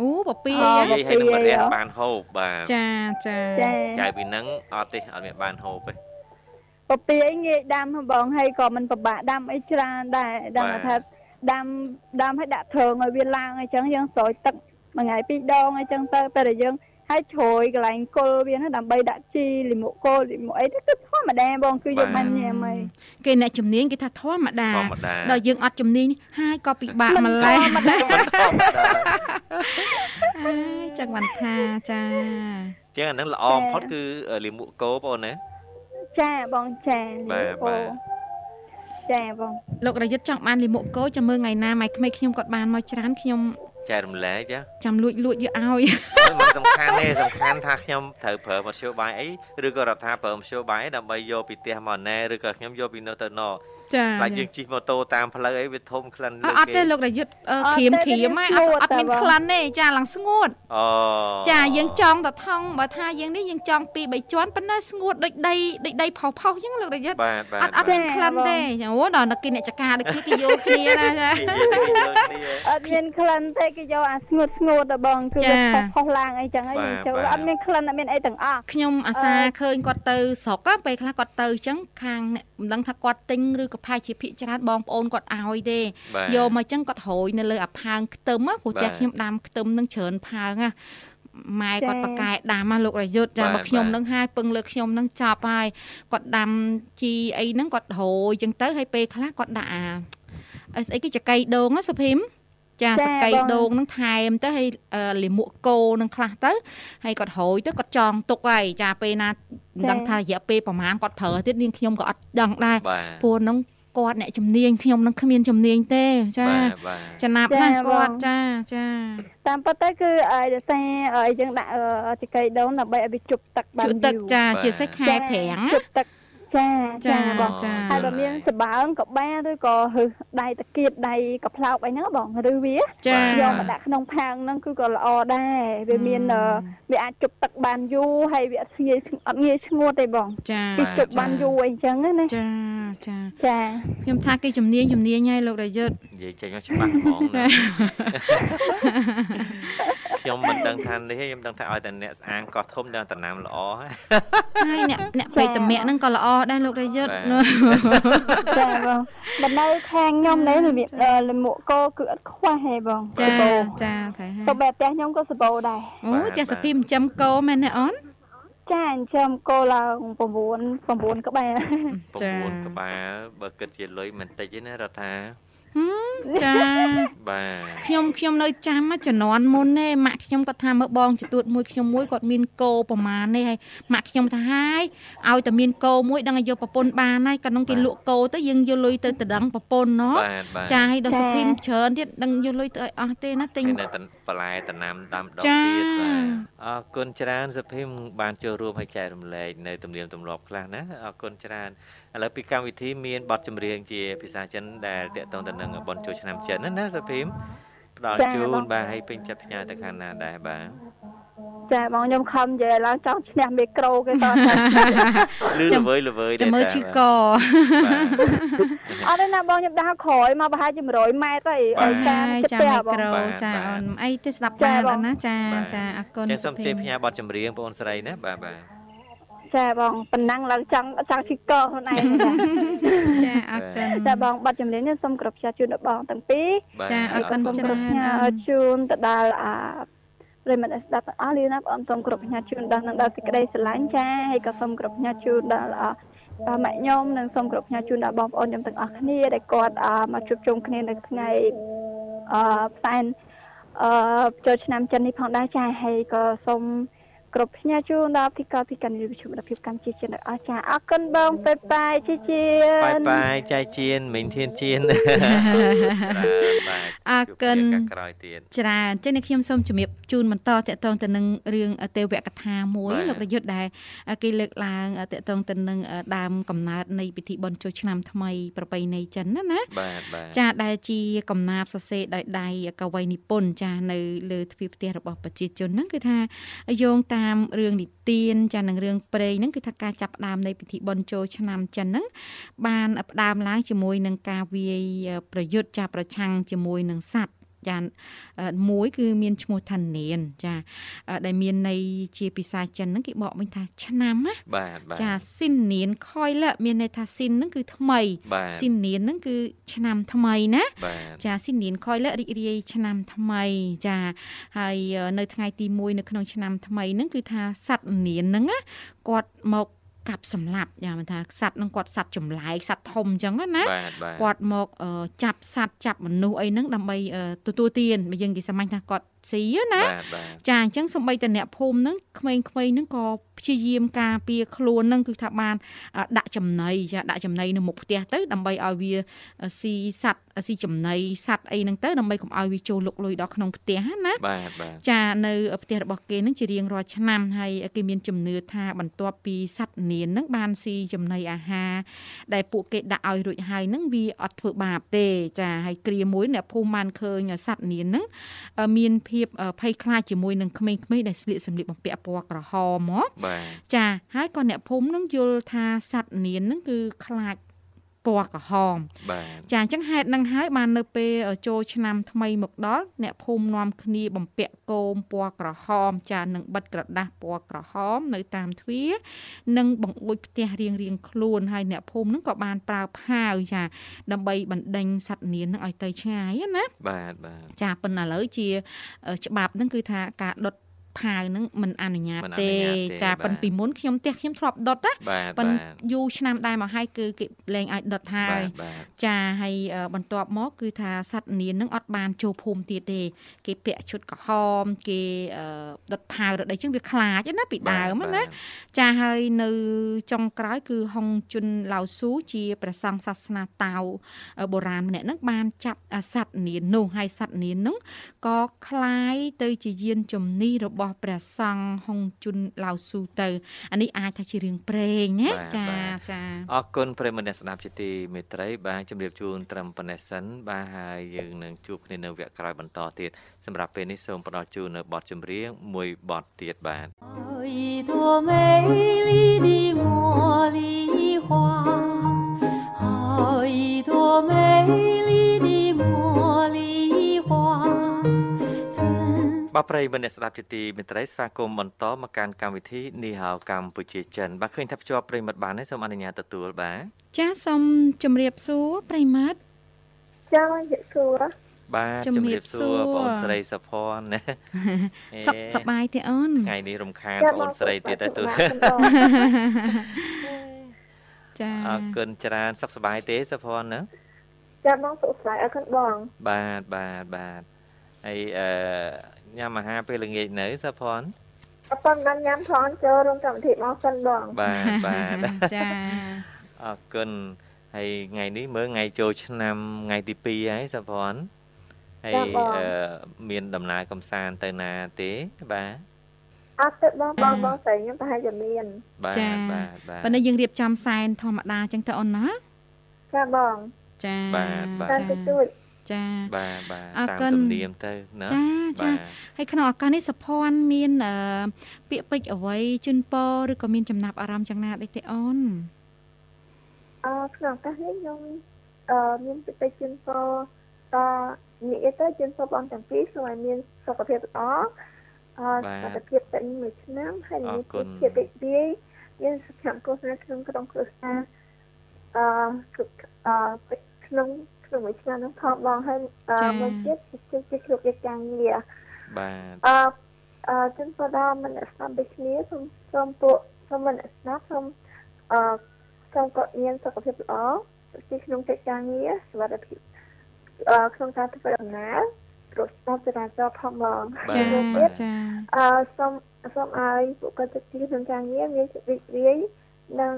អូពពាយអូហ៎និយាយឲ្យនឹងម្រះពពាយហ៎បានហូបបាទចាចាចាចាយពីហ្នឹងអត់ទេអត់មានបានហូបទេពពាយងាយដាំហ្នឹងបងហើយក៏មិនពិបាកដាំអីច្រើនដែរដឹងបាទថាដាំដាំឲ្យដាក់ធើងឲ្យវាឡើងអញ្ចឹងយើងស្រោចទឹកមួយថ្ងៃពីរដងអញ្ចឹងទៅតែតែយើងហើយជ្រោយកន្លែងគល់វាណាដើម្បីដាក់ជីលីមុកគល់លីមុកអីទៅគឺធម្មតាបងគឺយកបានញ៉ាំហើយគេអ្នកជំនាញគេថាធម្មតាធម្មតាដល់យើងអត់ជំនាញហើយក៏ពិបាកម្លេះធម្មតាធម្មតាហើយ ចឹងបានថាចាជាងអាហ្នឹងល្អបំផុតគឺលីមួកគោបងអូនណាចាបងចាបាទបាទចាបងលោករយុទ្ធចង់បានលីមុកគោចាំមើលថ្ងៃណាម៉ែក្មេកខ្ញុំគាត់បានមកច្រើនខ្ញុំចែករំលែកចាចាំលួចលួចយកឲ្យមិនសំខាន់ទេសំខាន់ថាខ្ញុំត្រូវប្រើមធ្យោបាយអីឬក៏រដ្ឋាប្រើមធ្យោបាយអីដើម្បីយកពីផ្ទះមកណែឬក៏ខ្ញុំយកពីនៅទៅណ ចាខ្លាចយើងជិះម៉ូតូតាមផ្លូវអីវាធំក្លិនអលើត់អត់ទេគេលោករយុទ្ធអឺអត់ក្រៀមទេក្រៀមវាហ៎ស្ងួអត់តអត់មានតែបងក្លិនទេចាឡើងស្ងួតអូចាយើងចង់តែថងបើថាយើងនេះយើងចង់ពីរបីជាន់ប៉ុន្តែស្ងួតដូចដីដូចដីផុសផុសអញ្ចឹងលោករយុទ្ធបាទបាទអត់អត់មានក្លិនទេអូដល់គេអ្នកចការដូចគ្នាគេយល់គ្នាណាចានិយាយទៅលើគ្នាអត់មានក្លិនទេគេយកអាស្ងួតស្ងួតដល់បងគឺចាវាផុសផុសឡើងអីចឹងហើយបាទយើងចូលបាទអត់មានក្លិនអត់មានអីទាំងអស់ខ្ញុំអាសាឃើញគាត់ទៅស្រុក á ពេលខ្លះគាត់ទៅអញ្ចឹងខាងអ្នកមិនដឹងថាគាត់ទិញឬក៏ផាយជាភិកច្រើនបងប្អូនគាត់ឲ្យទេបាទយកមកអញ្ចឹងគាត់រោយនៅលើអាផើងខ្ទឹមណាព្រោះបាទផ្ទះខ្ញុំដាំខ្ទឹមនឹងច្រើនផើងណាម៉ែគាត់បកកែដាំណាលោករយុទ្ធចាបាទបើខ្ញុំបាទនឹងហើយពឹងលើខ្ញុំនឹងចប់ហើយគាត់ដាំជីអីហ្នឹងគាត់រោយអញ្ចឹងទៅហើយពេលខ្លះគាត់ដាក់អាអីស្អីគេចកៃដូងណាសុភីមចាសកៃដូងហ្នឹងថែមទៅហើយអឺលាមកគោនឹងខ្លះទៅហើយគាត់រោយទៅគាត់ចងទុកហើយចាពេលណា មិនដឹងថារយៈពេលប្រហែលគាត់ប្រើទៀតនាងខ្ញុំក៏អត់ដឹងដែរបាទព្រោះហ្នឹងគាត់អ្នកជំនាញខ្ញុំនឹងគ្មានជំនាញទេចាបាទបាទចំណាប់ណាស់គាត់ចាចាតាមពិតទៅគឺឲ្យដោយសារឲ្យយើងដាក់អឺចង្កេះដូងដើម្បីឲ្យវាជប់ទឹកបានជក់ទឹកយូរចាបាទជាសេះខែប្រាំងជប់ទឹក ចាចាចាបងចាហើយបើមានសបើងក៏បានឬក៏ហឹសដៃតាគៀបដៃកផ្លោកអីហ្នឹងបងឬវាចាយកមកដាក់ក្នុងផើងហ្នឹងគឺក៏ល្អដែរវាមានអឺវាអាចជប់ទឹកបានយូរហើយវាអត់ងាយអត់ងាយស្ងួតទេបងចាវាជប់បានយូរអីចឹងណាចាចាចាខ្ញុំថាគេជំនាញជំនាញហើយលោករយុទ្ធនិយាយចេញមកច្បាស់ហ្មងណា ខ្ញុំមិនដឹងថានេះទេខ្ញុំដឹងថាឲ្យតែអ្នកស្អាងកោះធំដឹងតំណាំល្អហើយហើយអ្នកអ្នកបេតមៈហ្នឹងក៏ល្អដែរលោករយុទ្ធបាទចាបងបើនៅខាងខ្ញុំនេះលិអឺលិមួកគោគឺអត់ខ្វះទេបងចាសបោចាត្រូវហើយទៅបែបផ្ទះខ្ញុំក៏សបោដែរអូផ្ទះសភីមចិញ្ចឹមគោមែនទេអូនចចាចិញ្ចឹមគោឡើង9 9ក្បែរចា៎9ក្បាលបើគិតជាលុយមិនតិចទេណារដ្ឋាហឹម ចាបាទខ្ញុំខ្ញុំនៅចាំជំនាន់មុនទេម៉ាក់ខ្ញុំគាត់ថាមើលបងចទួតមួយខ្ញុំមួយគាត់មានគោប្រមាណនេះហើយម៉ាក់ខ្ញុំថាហើយឲ្យតែមានគោមួយដឹងឲ្យយកប្រពន្ធបានហើយកាលនោះគេលក់គោទៅយើងយកលុយទៅតដឹងប្រពន្ធណោះបាទបាទចាឲ្យដល់សុភីមច្រើនទៀតដឹងយកលុយទៅឲ្យអស់ទេណាទិញគេនៅតែបន្លែតំណាំតាមដងចា៎ទៀតបាទអរគុណច្រើនសុភីមបានចូលរួមឲ្យចែករំលែកនៅទំនៀមទម្លាប់ខ្លះណាអរគុណច្រើន ឥឡូវពីកម្មវិធីមានបទចម្រៀងជាភាសាចិនដែលតាក់ទងទៅនឹងបុណ្យចូលឆ្នាំចិនណាណាសុភីមផ្ដល់ជូនបាទឲ្យពេញចិត្តផ្ញើទៅខាងណាដែរបាទចាបងខ្ញុំខំនិយាយឡើងចង់ឈ្នះមីក្រូគេតើលឺចាំល្វើយល្វើយចាំមើលឈឺកអត់ទេណាបងខ្ញុំដើរក្រោយមកប្រហែលជា100ម៉ែត្រហើយឲ្យការហើយចិត្តចាផ្ទះមីបងក្រូចាអូនអីទេស្ដាប់បានអូនណាចាចាអរគុណចឹងសូមសុភីជ័យផ្ញើបទចម្រៀងបងអូនស្រីណាបាទបាទ ចាបងប៉ុណ្ណឹងឡើងចង់ចង់ឈឺកខ្លួនឯងចាអរគុណចាបងបាត់ចម្រៀងនេះសូមគ្រប់ផ្សាយជូនដល់បងទាំងពីរបាទចាអរគុណសូមច្គ្រប់រើផ្នញើអូនជូនទៅដល់អាប្រិយមិត្តស្ដាប់ទាំងអស់លាណាបងសូមគ្រប់ផ្ញើជូនដល់នឹងដល់សេចក្តីស្រឡាញ់ចាហើយក៏សូមគ្រប់ផ្ញើជូនដល់អបាទម៉ាក់ខ្ញុំនិងសូមគ្រប់ផ្ញើជូនដល់បងប្អូនខ្ញុំទាំងអស់គ្នាដែលគាត់អមកជួបជុំគ្នានៅថ្ងៃអផ្សែនអចូលឆ្នាំចិននេះផងដែរចាហើយក៏សូម គ្រប់ផ្ញើជូនដល់ពីកពីកានីវិទ្យុមិត្តភាពកម្ពុជាចិនទាំងអស់ចាអរគុណបងប៉េប៉ាយជីជាបាយបាយចៃជៀនមិញធានជៀនច្រើនបាទអរគុណជួបគ្នាឱកាសក្រោយទៀតច្រើនចឹងនេះខ្ញុំសូមជំរាបជូនបន្តតកតងទៅនឹងរឿងទេវកថាមួយបាទលោករយុទ្ធដែលគេលើកឡើងតកតងទៅនឹងដើមកំណើតនៃពិធីបុណ្យចូលឆ្នាំថ្មីប្រពៃណីចិនណាណាបាទបាទចាដែលជាកំណាព្យសរសេរដោយដៃកវីនិពន្ធចានៅលើទ្វារផ្ទះរបស់ប្រជាជនហ្នឹងគឺថាយោងតាមរឿងនិទានចានឹងរឿងព្រេងហ្នឹងគឺថាការចាប់ផ្ដើមនៃពិធីបុណ្យចូលឆ្នាំចិនហ្នឹងបានផ្ដើមឡើងជាមួយនឹងការវាយប្រយុទ្ធចាប្រឆាំងជាមួយនឹងសត្វ ចាអឺមួយគឺមានឈ្មោះថានៀនចាអឺដែលមានន័យជាភាសាចិនហ្នឹងគេបកវិញថាឆ្នាំណាបាទបាទចាស៊ីននៀនខយលមានន័យថាស៊ីនហ្នឹងគឺថ្មីបាទស៊ីននៀនហ្នឹងគឺឆ្នាំថ្មីណាបាទចាស៊ីននៀនខយលរីករាយឆ្នាំថ្មីចាហើយនៅថ្ងៃទី1នៅក្នុងឆ្នាំថ្មីហ្នឹងគឺថាសត្វនៀនហ្នឹងណាគាត់មក កាប់សម្លាប់យ៉ាងមិនថាសត្វហ្នឹងគាត់សត្វចម្លែកសត្វធំអញ្ចឹងណាបាទបាទគាត់មកអឺចាប់សត្វចាប់មនុស្សអីហ្នឹងដើម្បីអឺទទួលទានបើយើងនិយាយសាមញ្ញថាគាត់ ស៊ីណា បាទបាទ ចាអញ្ចឹងសំបីតអ្នកភូមិហ្នឹងក្មេងៗហ្នឹងក៏ព្យាយាមការពារខ្លួនហ្នឹងគឺថាបានអ่าដាក់ចំណីចាដាក់ចំណីនៅមុខផ្ទះទៅដើម្បីឲ្យវាស៊ីសัตว์ស៊ីចំណីសัตว์អីហ្នឹងទៅដើម្បីកុំឲ្យវាចូលលុកលុយដល់ក្នុងផ្ទះណា បាទបាទ ចានៅផ្ទះរបស់គេនឹងជារៀងរាល់ឆ្នាំហើយគេមានជំនឿថាបន្ទាប់ពីសត្វនាននឹងបានស៊ីចំណីអាហារដែលពួកគេដាក់ឲ្យរួចហើយនឹងវាអត់ធ្វើបាបទេចាហើយគ្រាមួយអ្នកភូមិបានឃើញសត្វនាននឹងមានភា ពភ័យខ្លាចជាមួយនឹងក្មេងៗដែលស្លៀកសម្លៀកបំពាក់ពណ៌ក្រហមហ៎បាទចាហើយក៏អ្នកភូមិនឹងយល់ថាសត្វនាននឹងគឺខ្លាច ពណ៌ក្រហមបាទចាអញ្ចឹងហេតុនឹងហើយបាននៅពេលចូលឆ្នាំថ្មីមកដល់អ្នកភូមិនាំគ្នាបំពាក់គោមពណ៌ក្រហម ចានឹងបិទក្រដាស់ពណ៌ក្រហម នៅតាមទ្វារនិងបង្អួចផ្ទះរៀងរៀងៗខ្លួនហើយអ្នកភូមិនឹងក៏បានប្រើផាវចាដើម្បីបណ្ដេញសត្វនាងនឹងឲ្យទៅឆ្ងាយណាបាទបាទចាប៉ុន្តែឥឡូវជាច្បាប់ហ្នឹងគឺថាការដុត ផាវហ្នឹងមិនអនុញ្ញាត មិនអនុ ទេ ញ្ញាតទេ ចា បាទ ប៉ុន្តែពីមុនខ្ញុំផ្ទះខ្ញុំធ្លាប់ដុតណា បាទ ប៉ុន្ បា តែ ទ យូរឆ្នាំដែរមកហើយគឺគេលែងឲ្យដុតហើ បា យ ទបាទ ចាហើយអឺបន្ទាប់មកគឺថាសត្វនាននឹងអត់បានចូលភូមិទៀតទេ គេពាក់ឈុតក្រហម គេអឺដុតផាវរដីចឹងវាខ្លាចណាពីដើមណាចាហើយនៅចុងក្រោយគឺហុងជុនឡាវស៊ូជាព្រះសង្ឃសាសនាតាវបុរាណម្នាក់ហ្នឹងបានចាប់សត្វនាននោះហើយសត្វនាននោះក៏คล้ายទៅជាយានជំនិះរបស់ ព្រះសង្ឃហុងជុនឡាវស៊ូទៅអានេះអាចថាជារឿងព្រេងណាចាចា អរគុណប្រិយមិត្តអ្នកស្ដាប់ជាទីមេត្រីបាទជម្រាបជូនត្រឹមប៉ុណ្ណេះសិនបាទហើយយើងនឹងជួបគ្នានៅវគ្គក្រោយបន្តទៀតសម្រាប់ពេលនេះសូមផ្ដល់ជូននៅបទចម្រៀងមួយបទទៀតបាទ 一朵美丽的茉莉花， បាទប្រិយមិត្តអ្នកស្ដាប់ជាទីមេត្រីស្វាគមន៍បន្តមកកាន់កម្មវិធីនីហៅកម្ពុជាចិនបាទឃើញថាភ្ជាប់ប្រិយមិត្តបានទេសូមអនុញ្ញាតទទួលបាទចាសូមជម្រាបសួរប្រិមត្តចានិយាយសួរបាទជំជំរារាបបសួសួររបងស្រីសុភ័ណ្ឌណាសុខសប្បាយទេអូនថ្ងៃនេះរំខានបងស្រីទៀតដែរទូចាអរគុណច្រើនសុខសប្បាយទេសុភ័ណ្ឌណាចាបងសុខសប្បាយអរគុណបង បាទបាទបាទហើយអឺ ញ៉ាំអាហារពេលល្ងាចនៅសុភ័ណ្ឌអត់ប៉ុន្មានញ៉ាំផងចូលរួមកម្មវិធីមកសិនបងបាទបាទចាអរគុណហើយថ្ងៃនេះមើលថ្ងៃចូលឆ្នាំថ្ងៃទី2ហើយសុភ័ណ្ឌហើយអឺមានដំណើរកំសាន្តទៅណាទេបាទអត់ទៅបងបងបងស្រីខ្ញុំប្រហែលជាមានបាទបាទបាទប៉ុន្តែយើងរៀបចំសែនធម្មតាចឹងទៅអូនណាចាបងចាបាទបាទតាមទៅជួយ ចាបាទបាទអរតាមគុណទំនៀមទៅណាចាចាបាទហើយក្នុងឱកាសនេះសុភ័ណ្ឌមានអឺពាក្យពេចន៍អ្វីជូនពរឬក៏មានចំណាប់អារម្មណ៍យ៉ាងណាដូចទេអូនអឺក្នុងឱកាសនេះខ្ញុំអឺមានពិសេសជូនពរតនិយាយទៅជូនពរបងទាំងពីរសូមឲ្យមានសុខភាពល្អអឺសុខភាពពេញមួយឆ្នាំហើយមានភាពរីករាយមានសុខភាពគូស្នេហ៍ក្នុងក្រុមគ្រួសារអឺគ្រប់អឺក្នុង ក្នុងមួយឆ្នាំនោះផងបងហើយអឺមួយទៀតគឺជាគ្រប់កិច្ចការងារបាទអឺអឺជូនពរដល់មនស្សស្ដាប់ដូចគ្នាសូមសូមពួកសូមមនស្សស្ដាប់សូមអឺសូមគាត់មានសុខភាពល្អជាក្នុងកិច្ចការងារសុវត្ថិភាពអឺក្នុងការធ្វើដំណើររត់ស្ដាប់ចរាចរណ៍ផងបងចាមួយទៀតចាអឺសូមសូមឲ្យពួកគាត់ចិត្តទីក្នុងការងារមានសេចក្ដីរីករាយនិង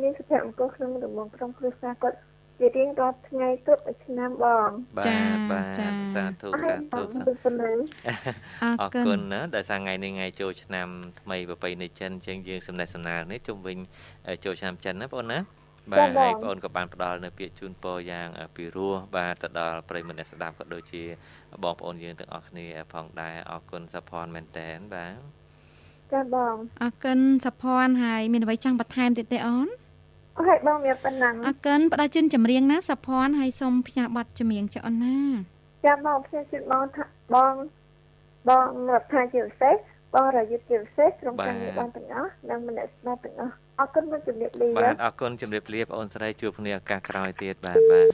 មានសុភមង្គលក្នុងដំណងក្រុមគ្រួសារគាត់ ជារៀងរាល់ថ្ងៃគ្រប់មួយឆ្នាំបងបាទបាទសាធុអរសាគុធុណសាប៉ុណ្ណឹងអរអរគុគុណណណាដោយសារថ្ងៃនេះថ្ងៃចូលឆ្នាំថ្មីប្រពៃណីចិនអញ្ចឹងយើងសំណេះសំណាលនេះជុំវិញចូលឆ្នាំចិនណាបងណាបាទហើយបងក៏បានផ្ដល់នៅពាក្យជូនពរយ៉ាងពីរោះបាទទៅដល់ប្រិយមិត្តអ្នកស្ដាប់ក៏ដូចជាបងប្អូនយើងទាំងអស់គ្នាផងដែរអរគុណសុភ័ណ្ឌមែនតែនបាទចាបងអរគុណសុភ័ណ្ឌហើយមានអ្វីចង់បន្ថែមទៀតទេអូនអរ ហើយបងមានប៉ុណ្ណឹងអរគុណផ្ដល់ជូនចម្រៀងណាសុភ័ណ្ឌហើយសូមផ្ញើប័ណ្ណចម្រៀងចុះអូនណាចាំបងផ្សេងជូនបងថាបងបងរដ្ឋាជាពិសេសបងរយុទ្ធជាពិសេសក្រុមការងារបងទាំងអស់និងមនស្សស្ដាប់ទាំងអស់អរគុណមកជំរាបលាបាទអរគុណជំរាបលាបងអូនស្រីជួបគ្នាឱកាសក្រោយទៀតបាទបាទ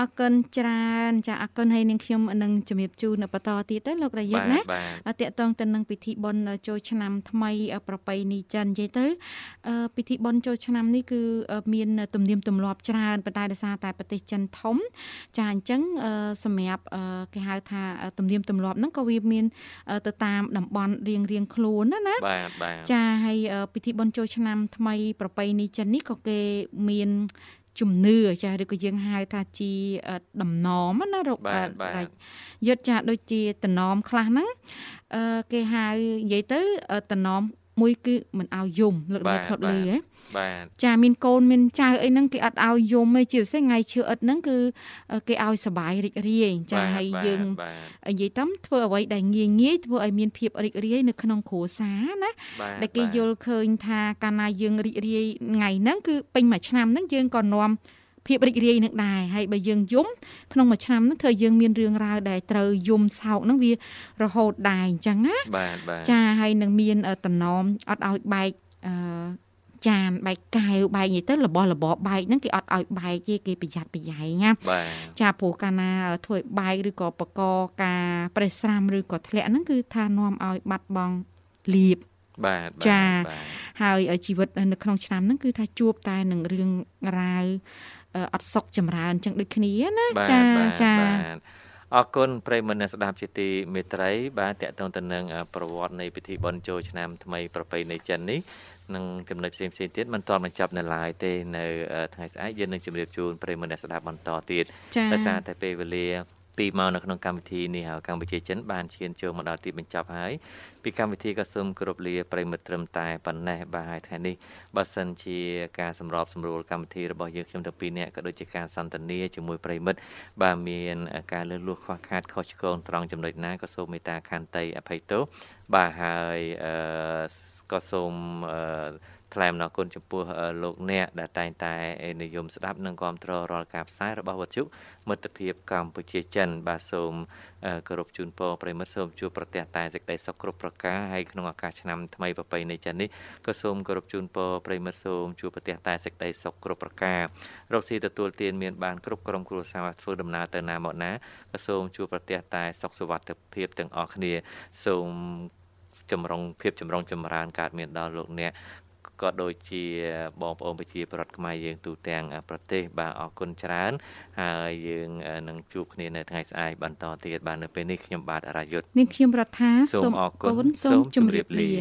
អរគុណច្រើនចាអរគុណហើយនាងខ្ញុំនឹងជំរាបជូននៅបន្តទៀតទៅលោករយុទ្ធណាបាទតកតងទៅនឹងពិធីបុណ្យចូលឆ្នាំថ្មីប្រពៃណីចិននិយាយទៅអឺពិធីបុណ្យចូលឆ្នាំនេះគឺមានទំនៀមទម្លាប់ច្រើនប៉ុន្តែដោយសារតែប្រទេសចិនធំ ចាអញ្ចឹងអឺសម្រាប់អឺគេហៅថាទំនៀមទម្លាប់ហ្នឹងក៏វាមានទៅតាមតំបន់រៀងរៀងៗខ្លួនណាណាបាទបាទចាហើយពិធីបុណ្យចូលឆ្នាំថ្មីប្រពៃណីចិននេះក៏គេមាន ជំនឿចាឬក៏យើងហៅថាជាដំណមណារកបាទបាទយុទ្ធចាដូចជាតំណមខ្លះហ្នឹងអឺគេហៅនិយាយទៅតំណម មួយគឺមិនឲ្យយំលើកដៃខ្លាត់លីហ៎បាទចាមានកូនមានចៅអីហ្នឹងគេអត់ឲ្យយំទេជាពិសេសថ្ងៃឈឺអិតហ្នឹងគឺគេឲ្យសបាយរីករាយចាហើយយើងនិយាយតាមធ្វើអ្វីដែលងាយងាយធ្វើឲ្យមានភាពរីករាយនៅក្នុងគ្រួសារណាដែលគេយល់ឃើញថាកាលណាយើងរីករាយថ្ងៃហ្នឹងគឺពេញមួយឆ្នាំហ្នឹងយើងក៏នាំ ភាពរីករាយនឹងដែរហើយបើយើងយំក្នុងមួយឆ្នាំហ្នឹងធ្វើយើងមានរឿងរ៉ាវដែលត្រូវយំសោកហ្នឹងវារហូតដែរអញ្ចឹងណាបាទបាទចាហើយនឹងមានតំណមអត់ឲ្យបែកអឺចានបែកកែវបែកនិយាយទៅរបស់របរបែកហ្នឹងគេអត់ឲ្យបែកទេគេប្រយ័ត្នប្រយែងណាបាទចាព្រោះកាលណាធ្វើឲ្យបែកឬក៏បកកការប្រេះស្រាំឬក៏ធ្លាក់ហ្នឹងគឺថានាំឲ្យបាត់បង់លៀបបាទចាហើយជីវិតនៅក្នុងឆ្នាំហ្នឹងគឺថាជួបតែនឹងរឿងរ៉ាវ អត់សុខចម្រើនចឹងដូចគ្នាណាចាចាបាទអរគុណប្រិយមិត្តអ្នកស្ដាប់ជាទីមេត្រី បាទតកតងទៅនឹងប្រវត្តិនៃពិធីបុណ្យចូលឆ្នាំថ្មីប្រពៃណីចិននេះនឹងចំណុចផ្សេងផ្សេងទៀតមិនទាន់បញ្ចប់នៅឡើយទេនៅថ្ងៃស្អែកយើងនឹងជម្រាបជូនប្រិយមិត្តអ្នកស្ដាប់បន្តទៀតដោយសារតែពេលវេលា ពីមកនៅក្នុងកម្មវិធីនេះហៅកម្ពុជាចិនបានឈានចូលមកដល់ទីបញ្ចប់ហើយពីកម្មវិធីក៏សូមគោរពលាប្រិមិត្តត្រឹមតែប៉ុណ្ណេះបាទហើយថ្ងៃនេះបើសិនជាការសម្របសម្រួលកម្មវិធីរបស់យើងខ្ញុំទាំងពីរនាក់ក៏ដូចជាការសន្ទនាជាមួយប្រិមិត្តបាទមានការលឺលួសខ្វះខាតខុសឆ្គងត្រង់ចំណុចណាក៏សូមមេត្តាខន្តីអភ័យទោសបាទហើយអឺក៏សូម ថ្លែងអំណរគុណចំពោះលោកអ្នកដែលតែងតែនិយមស្ដាប់និងគាំទ្ររាល់ការផ្សាយរបស់វិទ្យុមិត្តភាពកម្ពុជាចិន បាទសូមគោរពជូនពរប្រិមិត្តសូមជួបប្រទះតែសេចក្តីសុខគ្រប់ប្រការហើយក្នុងឱកាសឆ្នាំថ្មីប្រពៃណីចិននេះក៏សូមគោរពជូនពរប្រិមិត្តសូមជួបប្រទះតែសេចក្តីសុខគ្រប់ប្រការរកស៊ីទទួលទានមានបានគ្រប់ក្រុមគ្រួសារធ្វើដំណើរទៅណាមកណាក៏សូមជួបប្រទះតែសុខសុវត្ថិភាពទាំងអស់គ្នា សូមចម្រុងភាពចម្រុងចម្រើនកើតមានដល់លោកអ្នក ក៏ដូចជាបងប្អូនប្រជាប្រដ្ឋខ្មែរយើងទូទាំងប្រទេសបាទអរគុណច្រើន ហើយយើងនឹងជួបគ្នានៅថ្ងៃស្អែកបន្តទៀតបាទនៅពេលនេះខ្ញុំបាទអរាយុទ្ធនាងខ្ញុំរដ្ឋាសូមអរគុណសូមជម្រាបលា